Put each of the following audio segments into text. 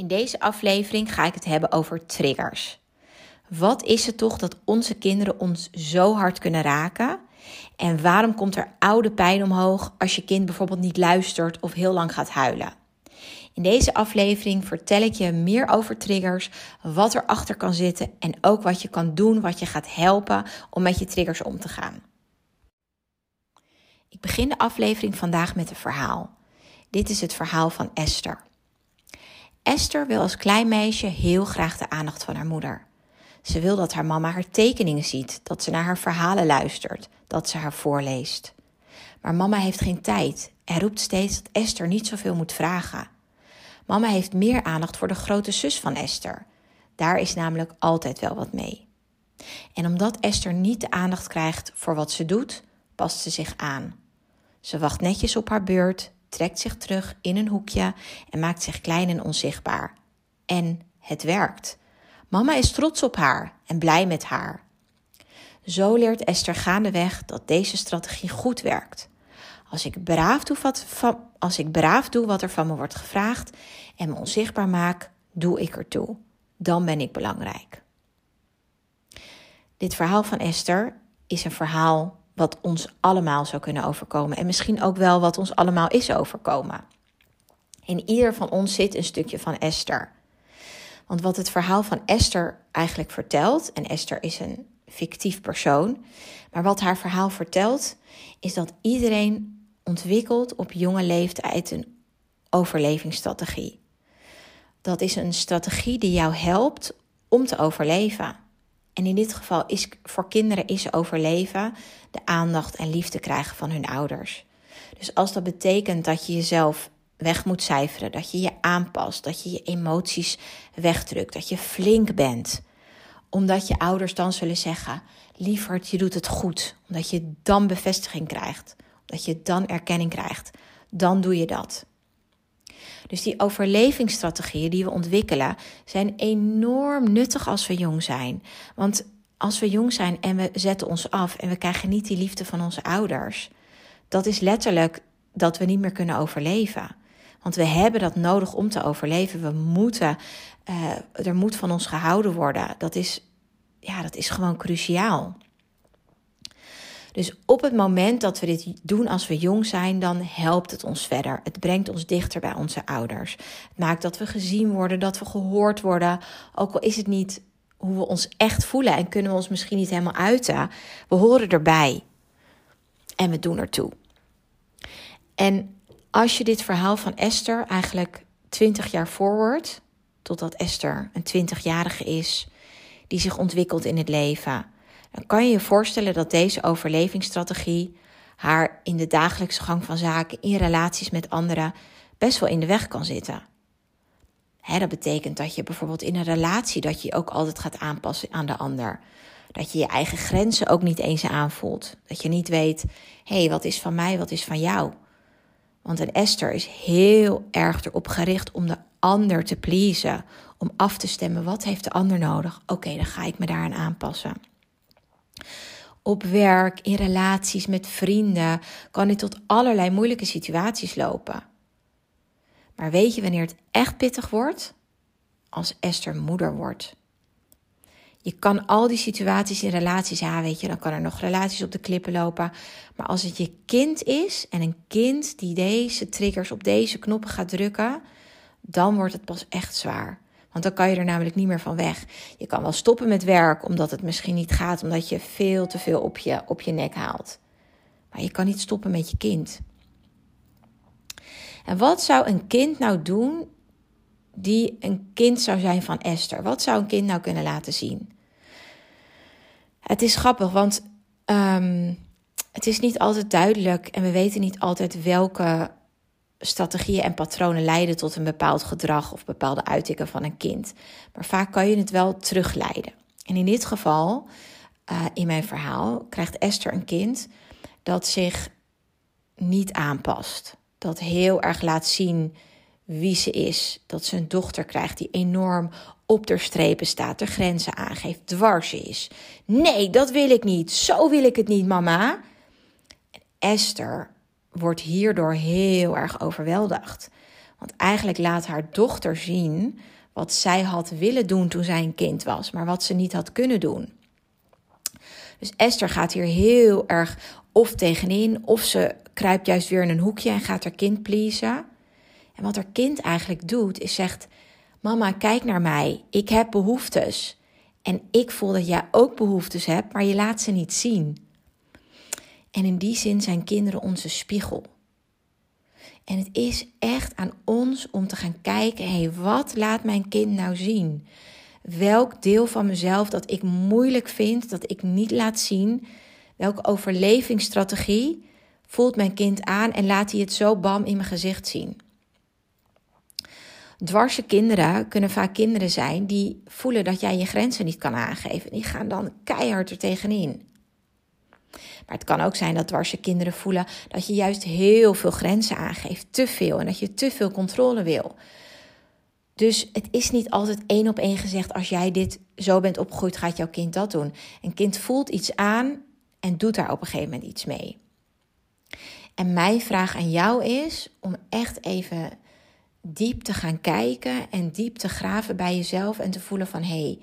In deze aflevering ga ik het hebben over triggers. Wat is het toch dat onze kinderen ons zo hard kunnen raken? En waarom komt er oude pijn omhoog als je kind bijvoorbeeld niet luistert of heel lang gaat huilen? In deze aflevering vertel ik je meer over triggers, wat erachter kan zitten en ook wat je kan doen, wat je gaat helpen om met je triggers om te gaan. Ik begin de aflevering vandaag met een verhaal. Dit is het verhaal van Esther. Esther wil als klein meisje heel graag de aandacht van haar moeder. Ze wil dat haar mama haar tekeningen ziet, dat ze naar haar verhalen luistert, dat ze haar voorleest. Maar mama heeft geen tijd en roept steeds dat Esther niet zoveel moet vragen. Mama heeft meer aandacht voor de grote zus van Esther. Daar is namelijk altijd wel wat mee. En omdat Esther niet de aandacht krijgt voor wat ze doet, past ze zich aan. Ze wacht netjes op haar beurt trekt zich terug in een hoekje en maakt zich klein en onzichtbaar. En het werkt. Mama is trots op haar en blij met haar. Zo leert Esther gaandeweg dat deze strategie goed werkt. Als ik, braaf doe wat als ik braaf doe wat er van me wordt gevraagd en me onzichtbaar maak, doe ik ertoe. Dan ben ik belangrijk. Dit verhaal van Esther is een verhaal wat ons allemaal zou kunnen overkomen. En misschien ook wel wat ons allemaal is overkomen. In ieder van ons zit een stukje van Esther. Want wat het verhaal van Esther eigenlijk vertelt, en Esther is een fictief persoon, maar wat haar verhaal vertelt, is dat iedereen ontwikkelt op jonge leeftijd een overlevingsstrategie. Dat is een strategie die jou helpt om te overleven. En in dit geval is voor kinderen is overleven de aandacht en liefde krijgen van hun ouders. Dus als dat betekent dat je jezelf weg moet cijferen, dat je je aanpast, dat je je emoties wegdrukt, dat je flink bent, omdat je ouders dan zullen zeggen: lieverd, je doet het goed, omdat je dan bevestiging krijgt, omdat je dan erkenning krijgt, dan doe je dat. Dus die overlevingsstrategieën die we ontwikkelen zijn enorm nuttig als we jong zijn. Want als we jong zijn en we zetten ons af en we krijgen niet die liefde van onze ouders, dat is letterlijk dat we niet meer kunnen overleven. Want we hebben dat nodig om te overleven. We moeten, uh, er moet van ons gehouden worden. Dat is, ja, dat is gewoon cruciaal. Dus op het moment dat we dit doen als we jong zijn, dan helpt het ons verder. Het brengt ons dichter bij onze ouders. Het maakt dat we gezien worden, dat we gehoord worden. Ook al is het niet hoe we ons echt voelen en kunnen we ons misschien niet helemaal uiten. We horen erbij. En we doen ertoe. En als je dit verhaal van Esther eigenlijk 20 jaar voorwoordt, totdat Esther een 20-jarige is, die zich ontwikkelt in het leven dan kan je je voorstellen dat deze overlevingsstrategie haar in de dagelijkse gang van zaken, in relaties met anderen, best wel in de weg kan zitten. dat betekent dat je bijvoorbeeld in een relatie dat je ook altijd gaat aanpassen aan de ander. Dat je je eigen grenzen ook niet eens aanvoelt. Dat je niet weet, hé, hey, wat is van mij, wat is van jou? Want een Esther is heel erg erop gericht om de ander te pleasen. Om af te stemmen, wat heeft de ander nodig? Oké, dan ga ik me daaraan aanpassen. Op werk, in relaties met vrienden kan dit tot allerlei moeilijke situaties lopen. Maar weet je wanneer het echt pittig wordt? Als Esther moeder wordt. Je kan al die situaties in relaties, ja, weet je, dan kan er nog relaties op de klippen lopen. Maar als het je kind is en een kind die deze triggers op deze knoppen gaat drukken, dan wordt het pas echt zwaar. Want dan kan je er namelijk niet meer van weg. Je kan wel stoppen met werk omdat het misschien niet gaat, omdat je veel te veel op je, op je nek haalt. Maar je kan niet stoppen met je kind. En wat zou een kind nou doen die een kind zou zijn van Esther? Wat zou een kind nou kunnen laten zien? Het is grappig, want um, het is niet altijd duidelijk en we weten niet altijd welke strategieën en patronen leiden tot een bepaald gedrag of bepaalde uitingen van een kind. Maar vaak kan je het wel terugleiden. En in dit geval, uh, in mijn verhaal, krijgt Esther een kind dat zich niet aanpast. Dat heel erg laat zien wie ze is. Dat ze een dochter krijgt die enorm op de strepen staat, de grenzen aangeeft, dwars is. Nee, dat wil ik niet. Zo wil ik het niet, mama. En Esther wordt hierdoor heel erg overweldigd. Want eigenlijk laat haar dochter zien wat zij had willen doen toen zij een kind was, maar wat ze niet had kunnen doen. Dus Esther gaat hier heel erg of tegenin, of ze kruipt juist weer in een hoekje en gaat haar kind pleasen. En wat haar kind eigenlijk doet, is zegt: Mama, kijk naar mij. Ik heb behoeftes. En ik voel dat jij ook behoeftes hebt, maar je laat ze niet zien. En in die zin zijn kinderen onze spiegel. En het is echt aan ons om te gaan kijken: hé, hey, wat laat mijn kind nou zien? Welk deel van mezelf dat ik moeilijk vind, dat ik niet laat zien? Welke overlevingsstrategie voelt mijn kind aan en laat hij het zo bam in mijn gezicht zien? Dwarse kinderen kunnen vaak kinderen zijn die voelen dat jij je grenzen niet kan aangeven. Die gaan dan keihard er tegenin. Maar het kan ook zijn dat dwarse kinderen voelen dat je juist heel veel grenzen aangeeft, te veel en dat je te veel controle wil. Dus het is niet altijd één op één gezegd: als jij dit zo bent opgegroeid, gaat jouw kind dat doen. Een kind voelt iets aan en doet daar op een gegeven moment iets mee. En mijn vraag aan jou is om echt even diep te gaan kijken en diep te graven bij jezelf en te voelen van hé, hey,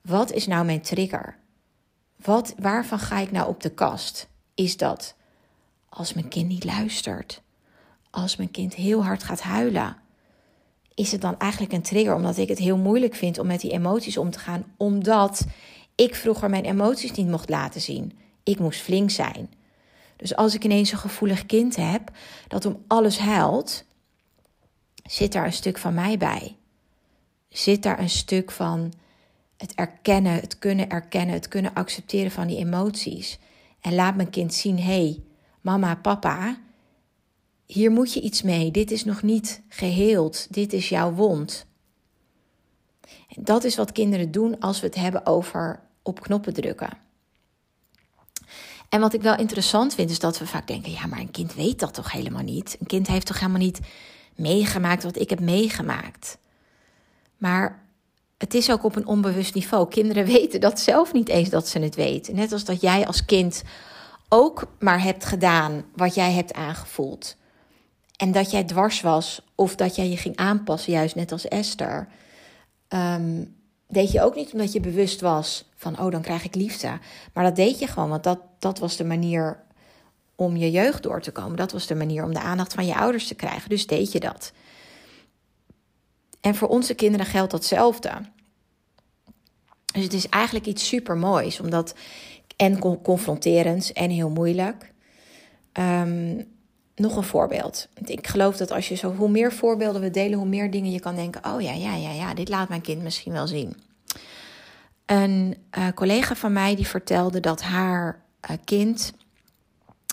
wat is nou mijn trigger? Wat, waarvan ga ik nou op de kast? Is dat als mijn kind niet luistert? Als mijn kind heel hard gaat huilen? Is het dan eigenlijk een trigger omdat ik het heel moeilijk vind om met die emoties om te gaan, omdat ik vroeger mijn emoties niet mocht laten zien? Ik moest flink zijn. Dus als ik ineens een gevoelig kind heb dat om alles huilt, zit daar een stuk van mij bij. Zit daar een stuk van het erkennen, het kunnen erkennen, het kunnen accepteren van die emoties. En laat mijn kind zien: hé, hey, mama, papa, hier moet je iets mee. Dit is nog niet geheeld. Dit is jouw wond. En dat is wat kinderen doen als we het hebben over op knoppen drukken. En wat ik wel interessant vind, is dat we vaak denken: ja, maar een kind weet dat toch helemaal niet? Een kind heeft toch helemaal niet meegemaakt wat ik heb meegemaakt? Maar het is ook op een onbewust niveau. Kinderen weten dat zelf niet eens dat ze het weten. Net als dat jij als kind ook maar hebt gedaan wat jij hebt aangevoeld. En dat jij dwars was of dat jij je ging aanpassen, juist net als Esther. Um, deed je ook niet omdat je bewust was van, oh, dan krijg ik liefde. Maar dat deed je gewoon, want dat, dat was de manier om je jeugd door te komen. Dat was de manier om de aandacht van je ouders te krijgen. Dus deed je dat. En voor onze kinderen geldt datzelfde. Dus het is eigenlijk iets super moois, omdat en confronterend en heel moeilijk. Um, nog een voorbeeld. Ik geloof dat als je zo, hoe meer voorbeelden we delen, hoe meer dingen je kan denken: oh ja, ja, ja, ja, dit laat mijn kind misschien wel zien. Een uh, collega van mij die vertelde dat haar uh, kind,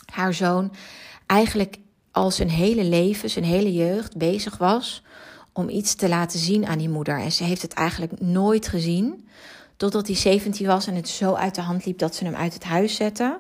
haar zoon, eigenlijk al zijn hele leven, zijn hele jeugd bezig was om iets te laten zien aan die moeder. En ze heeft het eigenlijk nooit gezien. Totdat hij 17 was en het zo uit de hand liep dat ze hem uit het huis zette.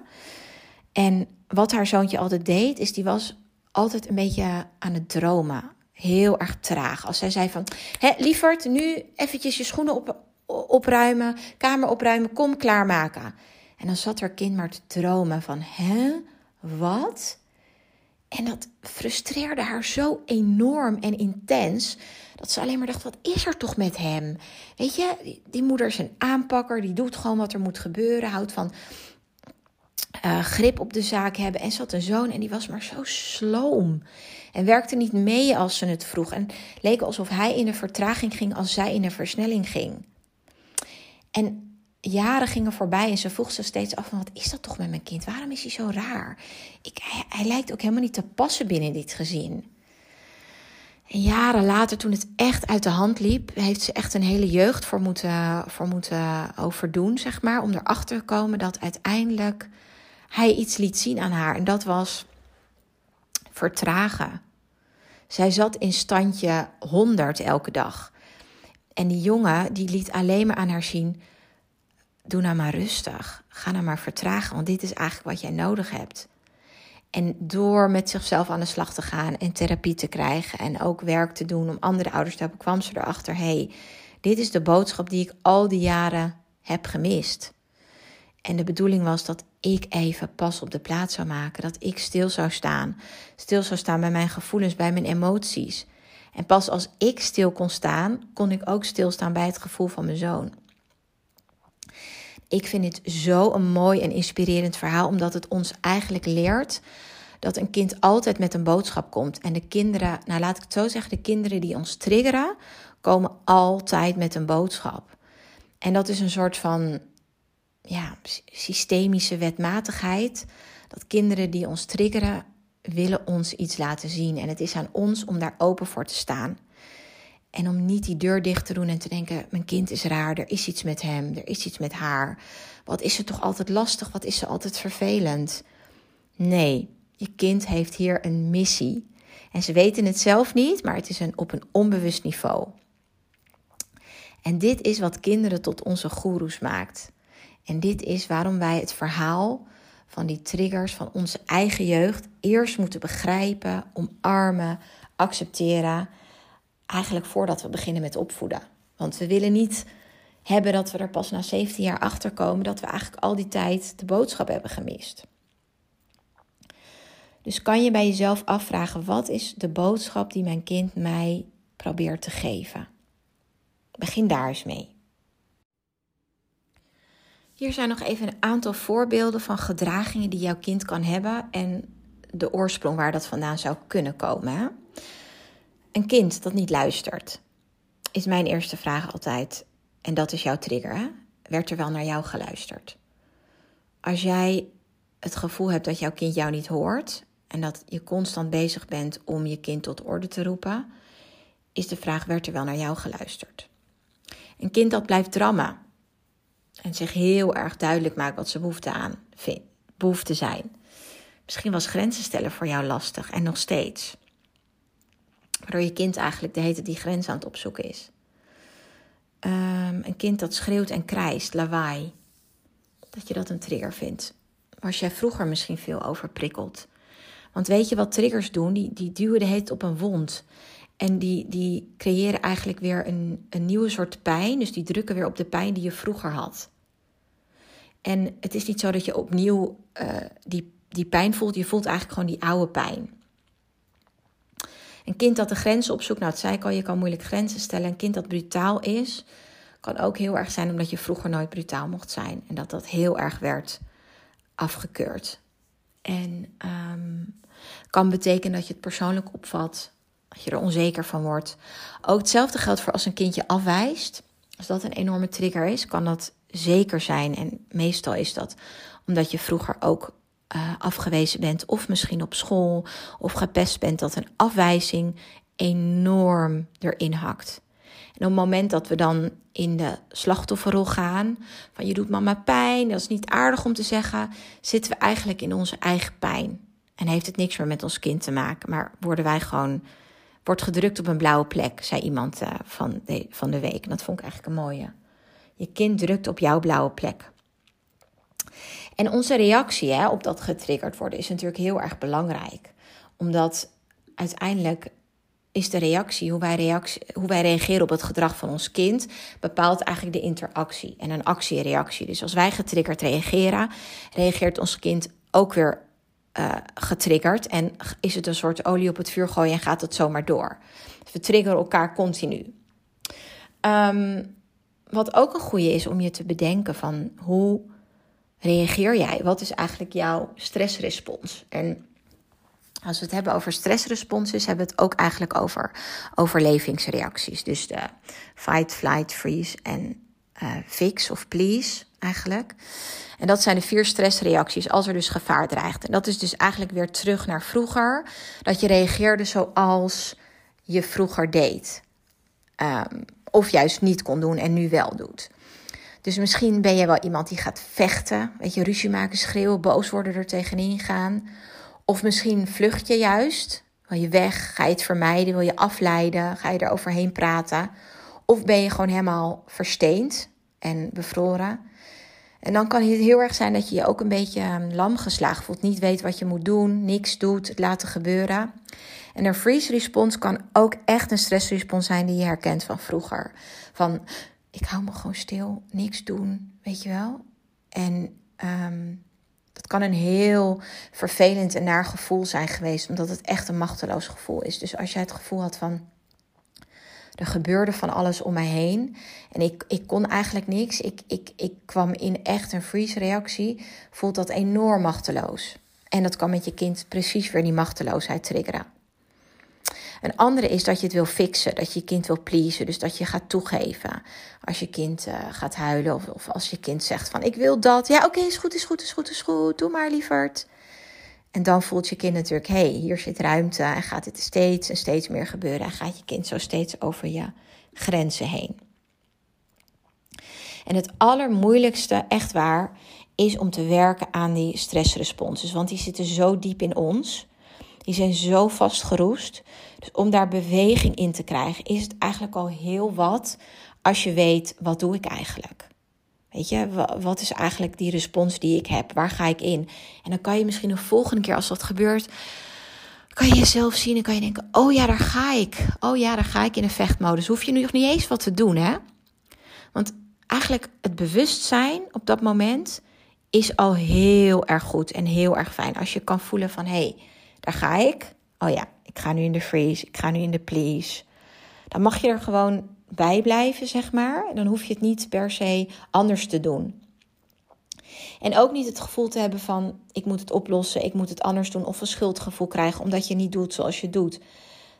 En wat haar zoontje altijd deed, is die was altijd een beetje aan het dromen. Heel erg traag. Als zij zei van, hé, lieverd, nu eventjes je schoenen op, opruimen, kamer opruimen, kom klaarmaken. En dan zat haar kind maar te dromen van, hè, wat? En dat frustreerde haar zo enorm en intens. Dat ze alleen maar dacht: wat is er toch met hem? Weet je, die moeder is een aanpakker. Die doet gewoon wat er moet gebeuren. Houdt van uh, grip op de zaak hebben. En ze had een zoon en die was maar zo sloom. En werkte niet mee als ze het vroeg. En leek alsof hij in een vertraging ging als zij in een versnelling ging. En jaren gingen voorbij en ze vroeg ze steeds af: van, wat is dat toch met mijn kind? Waarom is hij zo raar? Ik, hij, hij lijkt ook helemaal niet te passen binnen dit gezin. En jaren later, toen het echt uit de hand liep, heeft ze echt een hele jeugd voor moeten, voor moeten overdoen, zeg maar. Om erachter te komen dat uiteindelijk hij iets liet zien aan haar. En dat was vertragen. Zij zat in standje 100 elke dag. En die jongen die liet alleen maar aan haar zien: doe nou maar rustig. Ga nou maar vertragen, want dit is eigenlijk wat jij nodig hebt. En door met zichzelf aan de slag te gaan en therapie te krijgen en ook werk te doen om andere ouders te helpen, kwam ze erachter: hey, dit is de boodschap die ik al die jaren heb gemist. En de bedoeling was dat ik even pas op de plaats zou maken. Dat ik stil zou staan. Stil zou staan bij mijn gevoelens, bij mijn emoties. En pas als ik stil kon staan, kon ik ook stilstaan bij het gevoel van mijn zoon. Ik vind het zo een mooi en inspirerend verhaal, omdat het ons eigenlijk leert dat een kind altijd met een boodschap komt. En de kinderen, nou laat ik het zo zeggen, de kinderen die ons triggeren, komen altijd met een boodschap. En dat is een soort van ja, systemische wetmatigheid. Dat kinderen die ons triggeren, willen ons iets laten zien. En het is aan ons om daar open voor te staan. En om niet die deur dicht te doen en te denken: mijn kind is raar, er is iets met hem, er is iets met haar. Wat is ze toch altijd lastig, wat is ze altijd vervelend? Nee, je kind heeft hier een missie. En ze weten het zelf niet, maar het is een, op een onbewust niveau. En dit is wat kinderen tot onze goeroes maakt. En dit is waarom wij het verhaal van die triggers van onze eigen jeugd eerst moeten begrijpen, omarmen, accepteren. Eigenlijk voordat we beginnen met opvoeden. Want we willen niet hebben dat we er pas na 17 jaar achter komen dat we eigenlijk al die tijd de boodschap hebben gemist. Dus kan je bij jezelf afvragen: wat is de boodschap die mijn kind mij probeert te geven? Begin daar eens mee. Hier zijn nog even een aantal voorbeelden van gedragingen die jouw kind kan hebben en de oorsprong waar dat vandaan zou kunnen komen. Een kind dat niet luistert, is mijn eerste vraag altijd. En dat is jouw trigger. Hè? Werd er wel naar jou geluisterd? Als jij het gevoel hebt dat jouw kind jou niet hoort en dat je constant bezig bent om je kind tot orde te roepen, is de vraag: werd er wel naar jou geluisterd? Een kind dat blijft drammen en zich heel erg duidelijk maakt wat ze behoefte aan behoefte zijn. Misschien was grenzen stellen voor jou lastig en nog steeds. Waardoor je kind eigenlijk de hele die grens aan het opzoeken is. Um, een kind dat schreeuwt en krijst, lawaai. Dat je dat een trigger vindt. Was jij vroeger misschien veel overprikkeld. Want weet je wat triggers doen? Die, die duwen de heet op een wond. En die, die creëren eigenlijk weer een, een nieuwe soort pijn. Dus die drukken weer op de pijn die je vroeger had. En het is niet zo dat je opnieuw uh, die, die pijn voelt. Je voelt eigenlijk gewoon die oude pijn. Een kind dat de grenzen opzoekt, nou het zei ik al, je kan moeilijk grenzen stellen. Een kind dat brutaal is, kan ook heel erg zijn omdat je vroeger nooit brutaal mocht zijn. En dat dat heel erg werd afgekeurd. En um, kan betekenen dat je het persoonlijk opvat, dat je er onzeker van wordt. Ook hetzelfde geldt voor als een kindje afwijst. Als dat een enorme trigger is, kan dat zeker zijn. En meestal is dat omdat je vroeger ook uh, afgewezen bent, of misschien op school, of gepest bent, dat een afwijzing enorm erin hakt. En op het moment dat we dan in de slachtofferrol gaan, van je doet mama pijn, dat is niet aardig om te zeggen, zitten we eigenlijk in onze eigen pijn. En heeft het niks meer met ons kind te maken, maar worden wij gewoon, wordt gedrukt op een blauwe plek, zei iemand uh, van, de, van de week. En dat vond ik eigenlijk een mooie. Je kind drukt op jouw blauwe plek. En onze reactie hè, op dat getriggerd worden is natuurlijk heel erg belangrijk. Omdat uiteindelijk is de reactie hoe, wij reactie, hoe wij reageren op het gedrag van ons kind, bepaalt eigenlijk de interactie en een actie-reactie. Dus als wij getriggerd reageren, reageert ons kind ook weer uh, getriggerd en is het een soort olie op het vuur gooien en gaat het zomaar door. We triggeren elkaar continu. Um, wat ook een goede is om je te bedenken van hoe reageer jij? Wat is eigenlijk jouw stressrespons? En als we het hebben over stressresponses, hebben we het ook eigenlijk over overlevingsreacties. Dus de fight, flight, freeze en uh, fix of please eigenlijk. En dat zijn de vier stressreacties als er dus gevaar dreigt. En dat is dus eigenlijk weer terug naar vroeger. Dat je reageerde zoals je vroeger deed. Um, of juist niet kon doen en nu wel doet. Dus misschien ben je wel iemand die gaat vechten, weet je, ruzie maken, schreeuwen, boos worden, er tegenin gaan. Of misschien vlucht je juist, wil je weg, ga je het vermijden, wil je afleiden, ga je er overheen praten. Of ben je gewoon helemaal versteend en bevroren. En dan kan het heel erg zijn dat je je ook een beetje ehm, lam geslagen voelt, niet weet wat je moet doen, niks doet, het laten gebeuren. En een freeze response kan ook echt een stressrespons zijn die je herkent van vroeger. Van ik hou me gewoon stil, niks doen, weet je wel. En um, dat kan een heel vervelend en naar gevoel zijn geweest, omdat het echt een machteloos gevoel is. Dus als jij het gevoel had van Er gebeurde van alles om mij heen. En ik, ik kon eigenlijk niks. Ik, ik, ik kwam in echt een freeze-reactie. Voelt dat enorm machteloos. En dat kan met je kind precies weer die machteloosheid triggeren. Een andere is dat je het wil fixen, dat je je kind wil pleasen. Dus dat je gaat toegeven als je kind uh, gaat huilen of, of, als je kind zegt van ik wil dat. Ja, oké, is goed, is goed, is goed, is goed. Doe maar, lieverd. En dan voelt je kind natuurlijk, hé, hey, hier zit ruimte en gaat dit steeds en steeds meer gebeuren. En gaat je kind zo steeds over je grenzen heen. En het allermoeilijkste, echt waar, is om te werken aan die stressresponses. Want die zitten zo diep in ons. Die zijn zo vastgeroest. Dus om daar beweging in te krijgen, is het eigenlijk al heel wat als je weet, wat doe ik eigenlijk? Weet je, wat is eigenlijk die respons die ik heb? Waar ga ik in? En dan kan je misschien de volgende keer als dat gebeurt, kan je jezelf zien en kan je denken: oh ja, daar ga ik. Oh ja, daar ga ik in een vechtmodus. Hoef je nu nog niet eens wat te doen, hè? Want eigenlijk het bewustzijn op dat moment is al heel erg goed en heel erg fijn. Als je kan voelen van: hé, hey, daar ga ik. Oh ja, ik ga nu in de freeze, ik ga nu in de please. Dan mag je er gewoon bij blijven, zeg maar. Dan hoef je het niet per se anders te doen. En ook niet het gevoel te hebben van ik moet het oplossen, ik moet het anders doen of een schuldgevoel krijgen omdat je niet doet zoals je doet.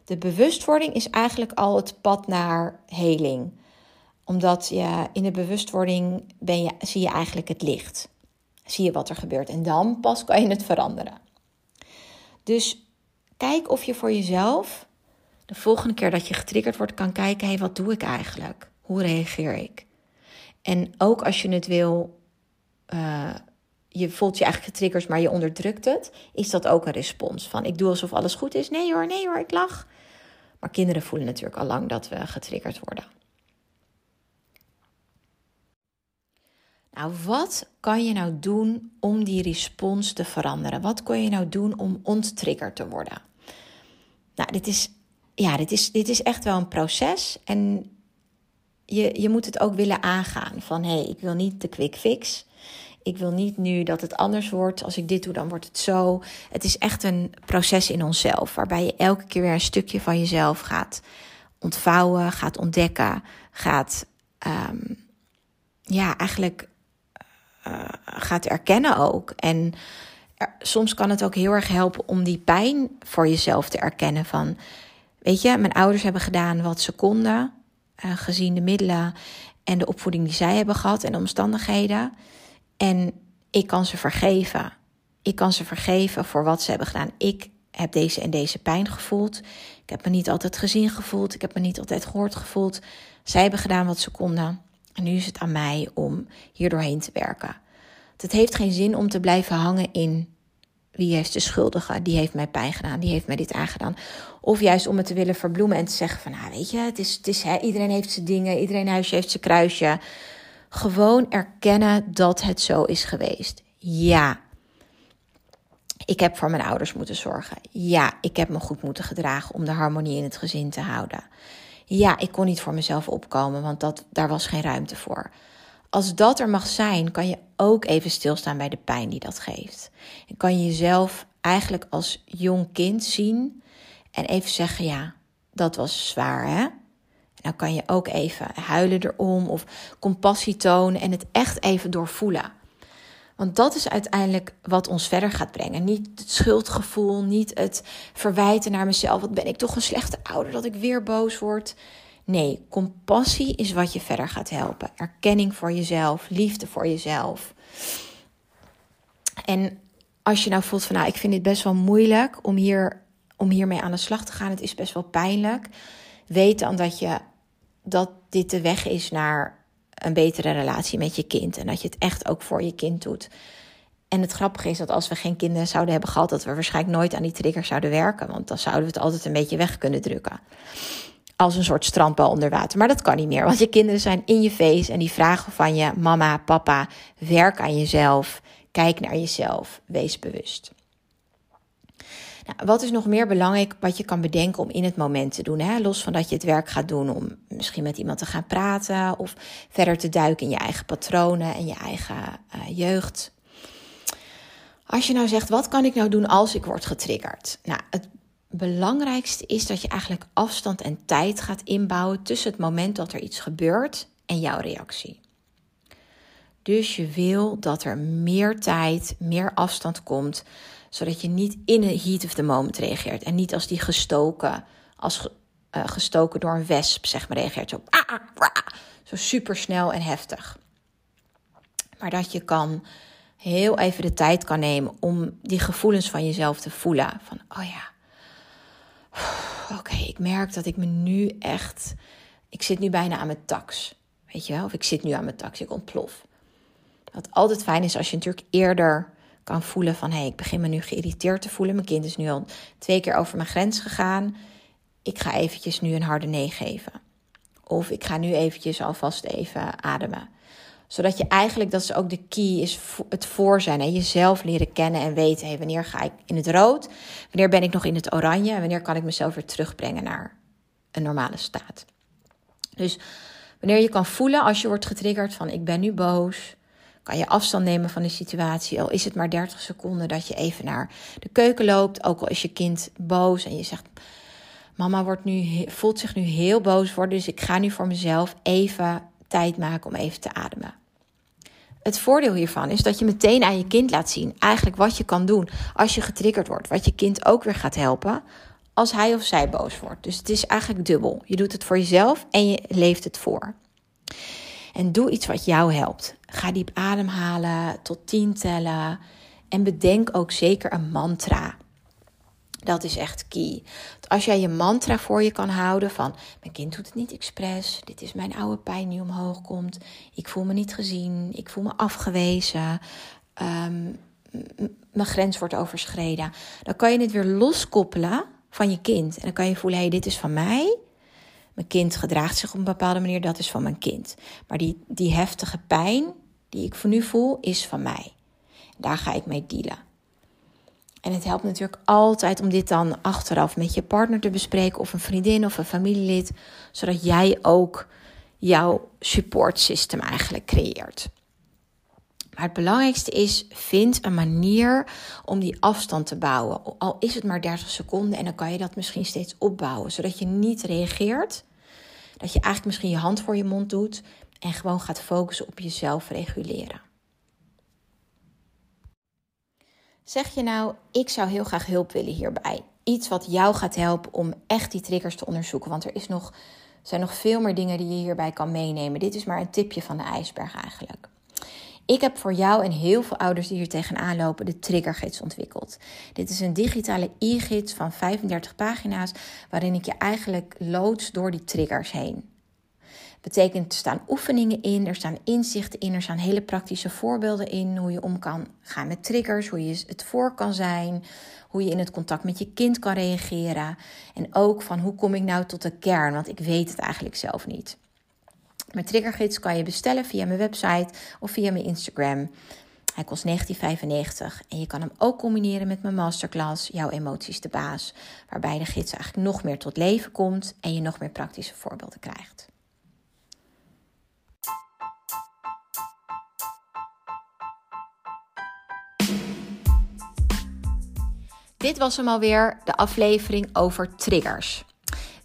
De bewustwording is eigenlijk al het pad naar heling. Omdat je in de bewustwording ben je, zie je eigenlijk het licht. Zie je wat er gebeurt en dan pas kan je het veranderen. Dus kijk of je voor jezelf de volgende keer dat je getriggerd wordt, kan kijken: hé, wat doe ik eigenlijk? Hoe reageer ik? En ook als je het wil, uh, je voelt je eigenlijk getriggerd, maar je onderdrukt het, is dat ook een respons van: ik doe alsof alles goed is. Nee hoor, nee hoor, ik lach. Maar kinderen voelen natuurlijk al lang dat we getriggerd worden. Nou, wat kan je nou doen om die respons te veranderen? Wat kun je nou doen om onttriggerd te worden? Nou, dit is ja, dit is, dit is echt wel een proces. En je, je moet het ook willen aangaan. Van hé, hey, ik wil niet de quick fix. Ik wil niet nu dat het anders wordt. Als ik dit doe, dan wordt het zo. Het is echt een proces in onszelf. Waarbij je elke keer weer een stukje van jezelf gaat ontvouwen, gaat ontdekken, gaat um, ja, eigenlijk uh, gaat erkennen ook. En soms kan het ook heel erg helpen om die pijn voor jezelf te erkennen. Van Weet je, mijn ouders hebben gedaan wat ze konden, uh, gezien de middelen en de opvoeding die zij hebben gehad en de omstandigheden. En ik kan ze vergeven. Ik kan ze vergeven voor wat ze hebben gedaan. Ik heb deze en deze pijn gevoeld. Ik heb me niet altijd gezien gevoeld. Ik heb me niet altijd gehoord gevoeld. Zij hebben gedaan wat ze konden. En nu is het aan mij om hier doorheen te werken. Het heeft geen zin om te blijven hangen in wie heeft de schuldige, die heeft mij pijn gedaan, die heeft mij dit aangedaan. Of juist om het te willen verbloemen en te zeggen van, nou weet je, het is, het is, hè, iedereen heeft zijn dingen, iedereen huisje heeft zijn kruisje. Gewoon erkennen dat het zo is geweest. Ja, ik heb voor mijn ouders moeten zorgen. Ja, ik heb me goed moeten gedragen om de harmonie in het gezin te houden. Ja, ik kon niet voor mezelf opkomen, want dat, daar was geen ruimte voor. Als dat er mag zijn, kan je ook even stilstaan bij de pijn die dat geeft. En kan je jezelf eigenlijk als jong kind zien en even zeggen: Ja, dat was zwaar, hè? En dan kan je ook even huilen erom of compassie tonen en het echt even doorvoelen. Want dat is uiteindelijk wat ons verder gaat brengen. Niet het schuldgevoel, niet het verwijten naar mezelf. Wat ben ik toch een slechte ouder dat ik weer boos word. Nee, compassie is wat je verder gaat helpen. Erkenning voor jezelf, liefde voor jezelf. En als je nou voelt van, nou, ik vind dit best wel moeilijk om, hier, om hiermee aan de slag te gaan. Het is best wel pijnlijk. Weet dan dat, je, dat dit de weg is naar een betere relatie met je kind. En dat je het echt ook voor je kind doet. En het grappige is dat als we geen kinderen zouden hebben gehad, dat we waarschijnlijk nooit aan die trigger zouden werken. Want dan zouden we het altijd een beetje weg kunnen drukken als een soort strandbal onder water. Maar dat kan niet meer, want je kinderen zijn in je face en die vragen van je mama, papa, werk aan jezelf, kijk naar jezelf, wees bewust. Nou, wat is nog meer belangrijk wat je kan bedenken om in het moment te doen? Hè? Los van dat je het werk gaat doen om misschien met iemand te gaan praten of verder te duiken in je eigen patronen en je eigen uh, jeugd. Als je nou zegt, wat kan ik nou doen als ik word getriggerd? Nou, het belangrijkste is dat je eigenlijk afstand en tijd gaat inbouwen tussen het moment dat er iets gebeurt en jouw reactie. Dus je wil dat er meer tijd, meer afstand komt, zodat je niet in de heat of the moment reageert en niet als die gestoken, als uh, gestoken door een wesp, zeg maar, reageert. Zo, ah, ah, ah, zo super snel en heftig. Maar dat je kan heel even de tijd kan nemen om die gevoelens van jezelf te voelen. Van, oh ja, oké, ik merk dat ik me nu echt, ik zit nu bijna aan mijn tax. Weet je wel? Of ik zit nu aan mijn tax, ik ontplof. Wat altijd fijn is als je natuurlijk eerder kan voelen van... hé, hey, ik begin me nu geïrriteerd te voelen. Mijn kind is nu al twee keer over mijn grens gegaan. Ik ga eventjes nu een harde nee geven. Of ik ga nu eventjes alvast even ademen. Zodat je eigenlijk, dat is ook de key, is het voor zijn. En jezelf leren kennen en weten, wanneer ga ik in het rood? Wanneer ben ik nog in het oranje? En wanneer kan ik mezelf weer terugbrengen naar een normale staat? Dus wanneer je kan voelen als je wordt getriggerd van ik ben nu boos kan je afstand nemen van de situatie. Al is het maar 30 seconden dat je even naar de keuken loopt. Ook al is je kind boos en je zegt: Mama wordt nu, voelt zich nu heel boos worden. Dus ik ga nu voor mezelf even tijd maken om even te ademen. Het voordeel hiervan is dat je meteen aan je kind laat zien eigenlijk wat je kan doen als je getriggerd wordt. Wat je kind ook weer gaat helpen als hij of zij boos wordt. Dus het is eigenlijk dubbel. Je doet het voor jezelf en je leeft het voor. En doe iets wat jou helpt. Ga diep ademhalen, tot tien tellen. En bedenk ook zeker een mantra. Dat is echt key. Als jij je mantra voor je kan houden van... mijn kind doet het niet expres. Dit is mijn oude pijn die omhoog komt. Ik voel me niet gezien. Ik voel me afgewezen. Ehm, mijn grens wordt overschreden. Dan kan je het weer loskoppelen van je kind. En dan kan je voelen, hé, hey, dit is van mij. Mijn kind gedraagt zich op een bepaalde manier, dat is van mijn kind. Maar die, die heftige pijn die ik voor nu voel, is van mij. Daar ga ik mee dealen. En het helpt natuurlijk altijd om dit dan achteraf met je partner te bespreken, of een vriendin of een familielid, zodat jij ook jouw support system eigenlijk creëert. Maar het belangrijkste is, vind een manier om die afstand te bouwen. Al is het maar 30 seconden en dan kan je dat misschien steeds opbouwen, zodat je niet reageert. Dat je eigenlijk misschien je hand voor je mond doet en gewoon gaat focussen op jezelf reguleren. Zeg je nou, ik zou heel graag hulp willen hierbij. Iets wat jou gaat helpen om echt die triggers te onderzoeken. Want er is nog, zijn nog veel meer dingen die je hierbij kan meenemen. Dit is maar een tipje van de ijsberg eigenlijk. Ik heb voor jou en heel veel ouders die hier tegenaan lopen de triggergids ontwikkeld. Dit is een digitale e-gids van 35 pagina's waarin ik je eigenlijk loods door die triggers heen. Betekent er staan oefeningen in, er staan inzichten in, er staan hele praktische voorbeelden in hoe je om kan gaan met triggers, hoe je het voor kan zijn, hoe je in het contact met je kind kan reageren en ook van hoe kom ik nou tot de kern, want ik weet het eigenlijk zelf niet. Mijn triggergids kan je bestellen via mijn website of via mijn Instagram. Hij kost 19,95 en je kan hem ook combineren met mijn masterclass Jouw emoties de baas, waarbij de gids eigenlijk nog meer tot leven komt en je nog meer praktische voorbeelden krijgt. Dit was hem alweer, de aflevering over triggers.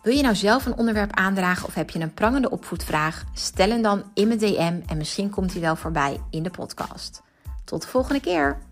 Wil je nou zelf een onderwerp aandragen of heb je een prangende opvoedvraag? Stel hem dan in mijn DM en misschien komt hij wel voorbij in de podcast. Tot de volgende keer!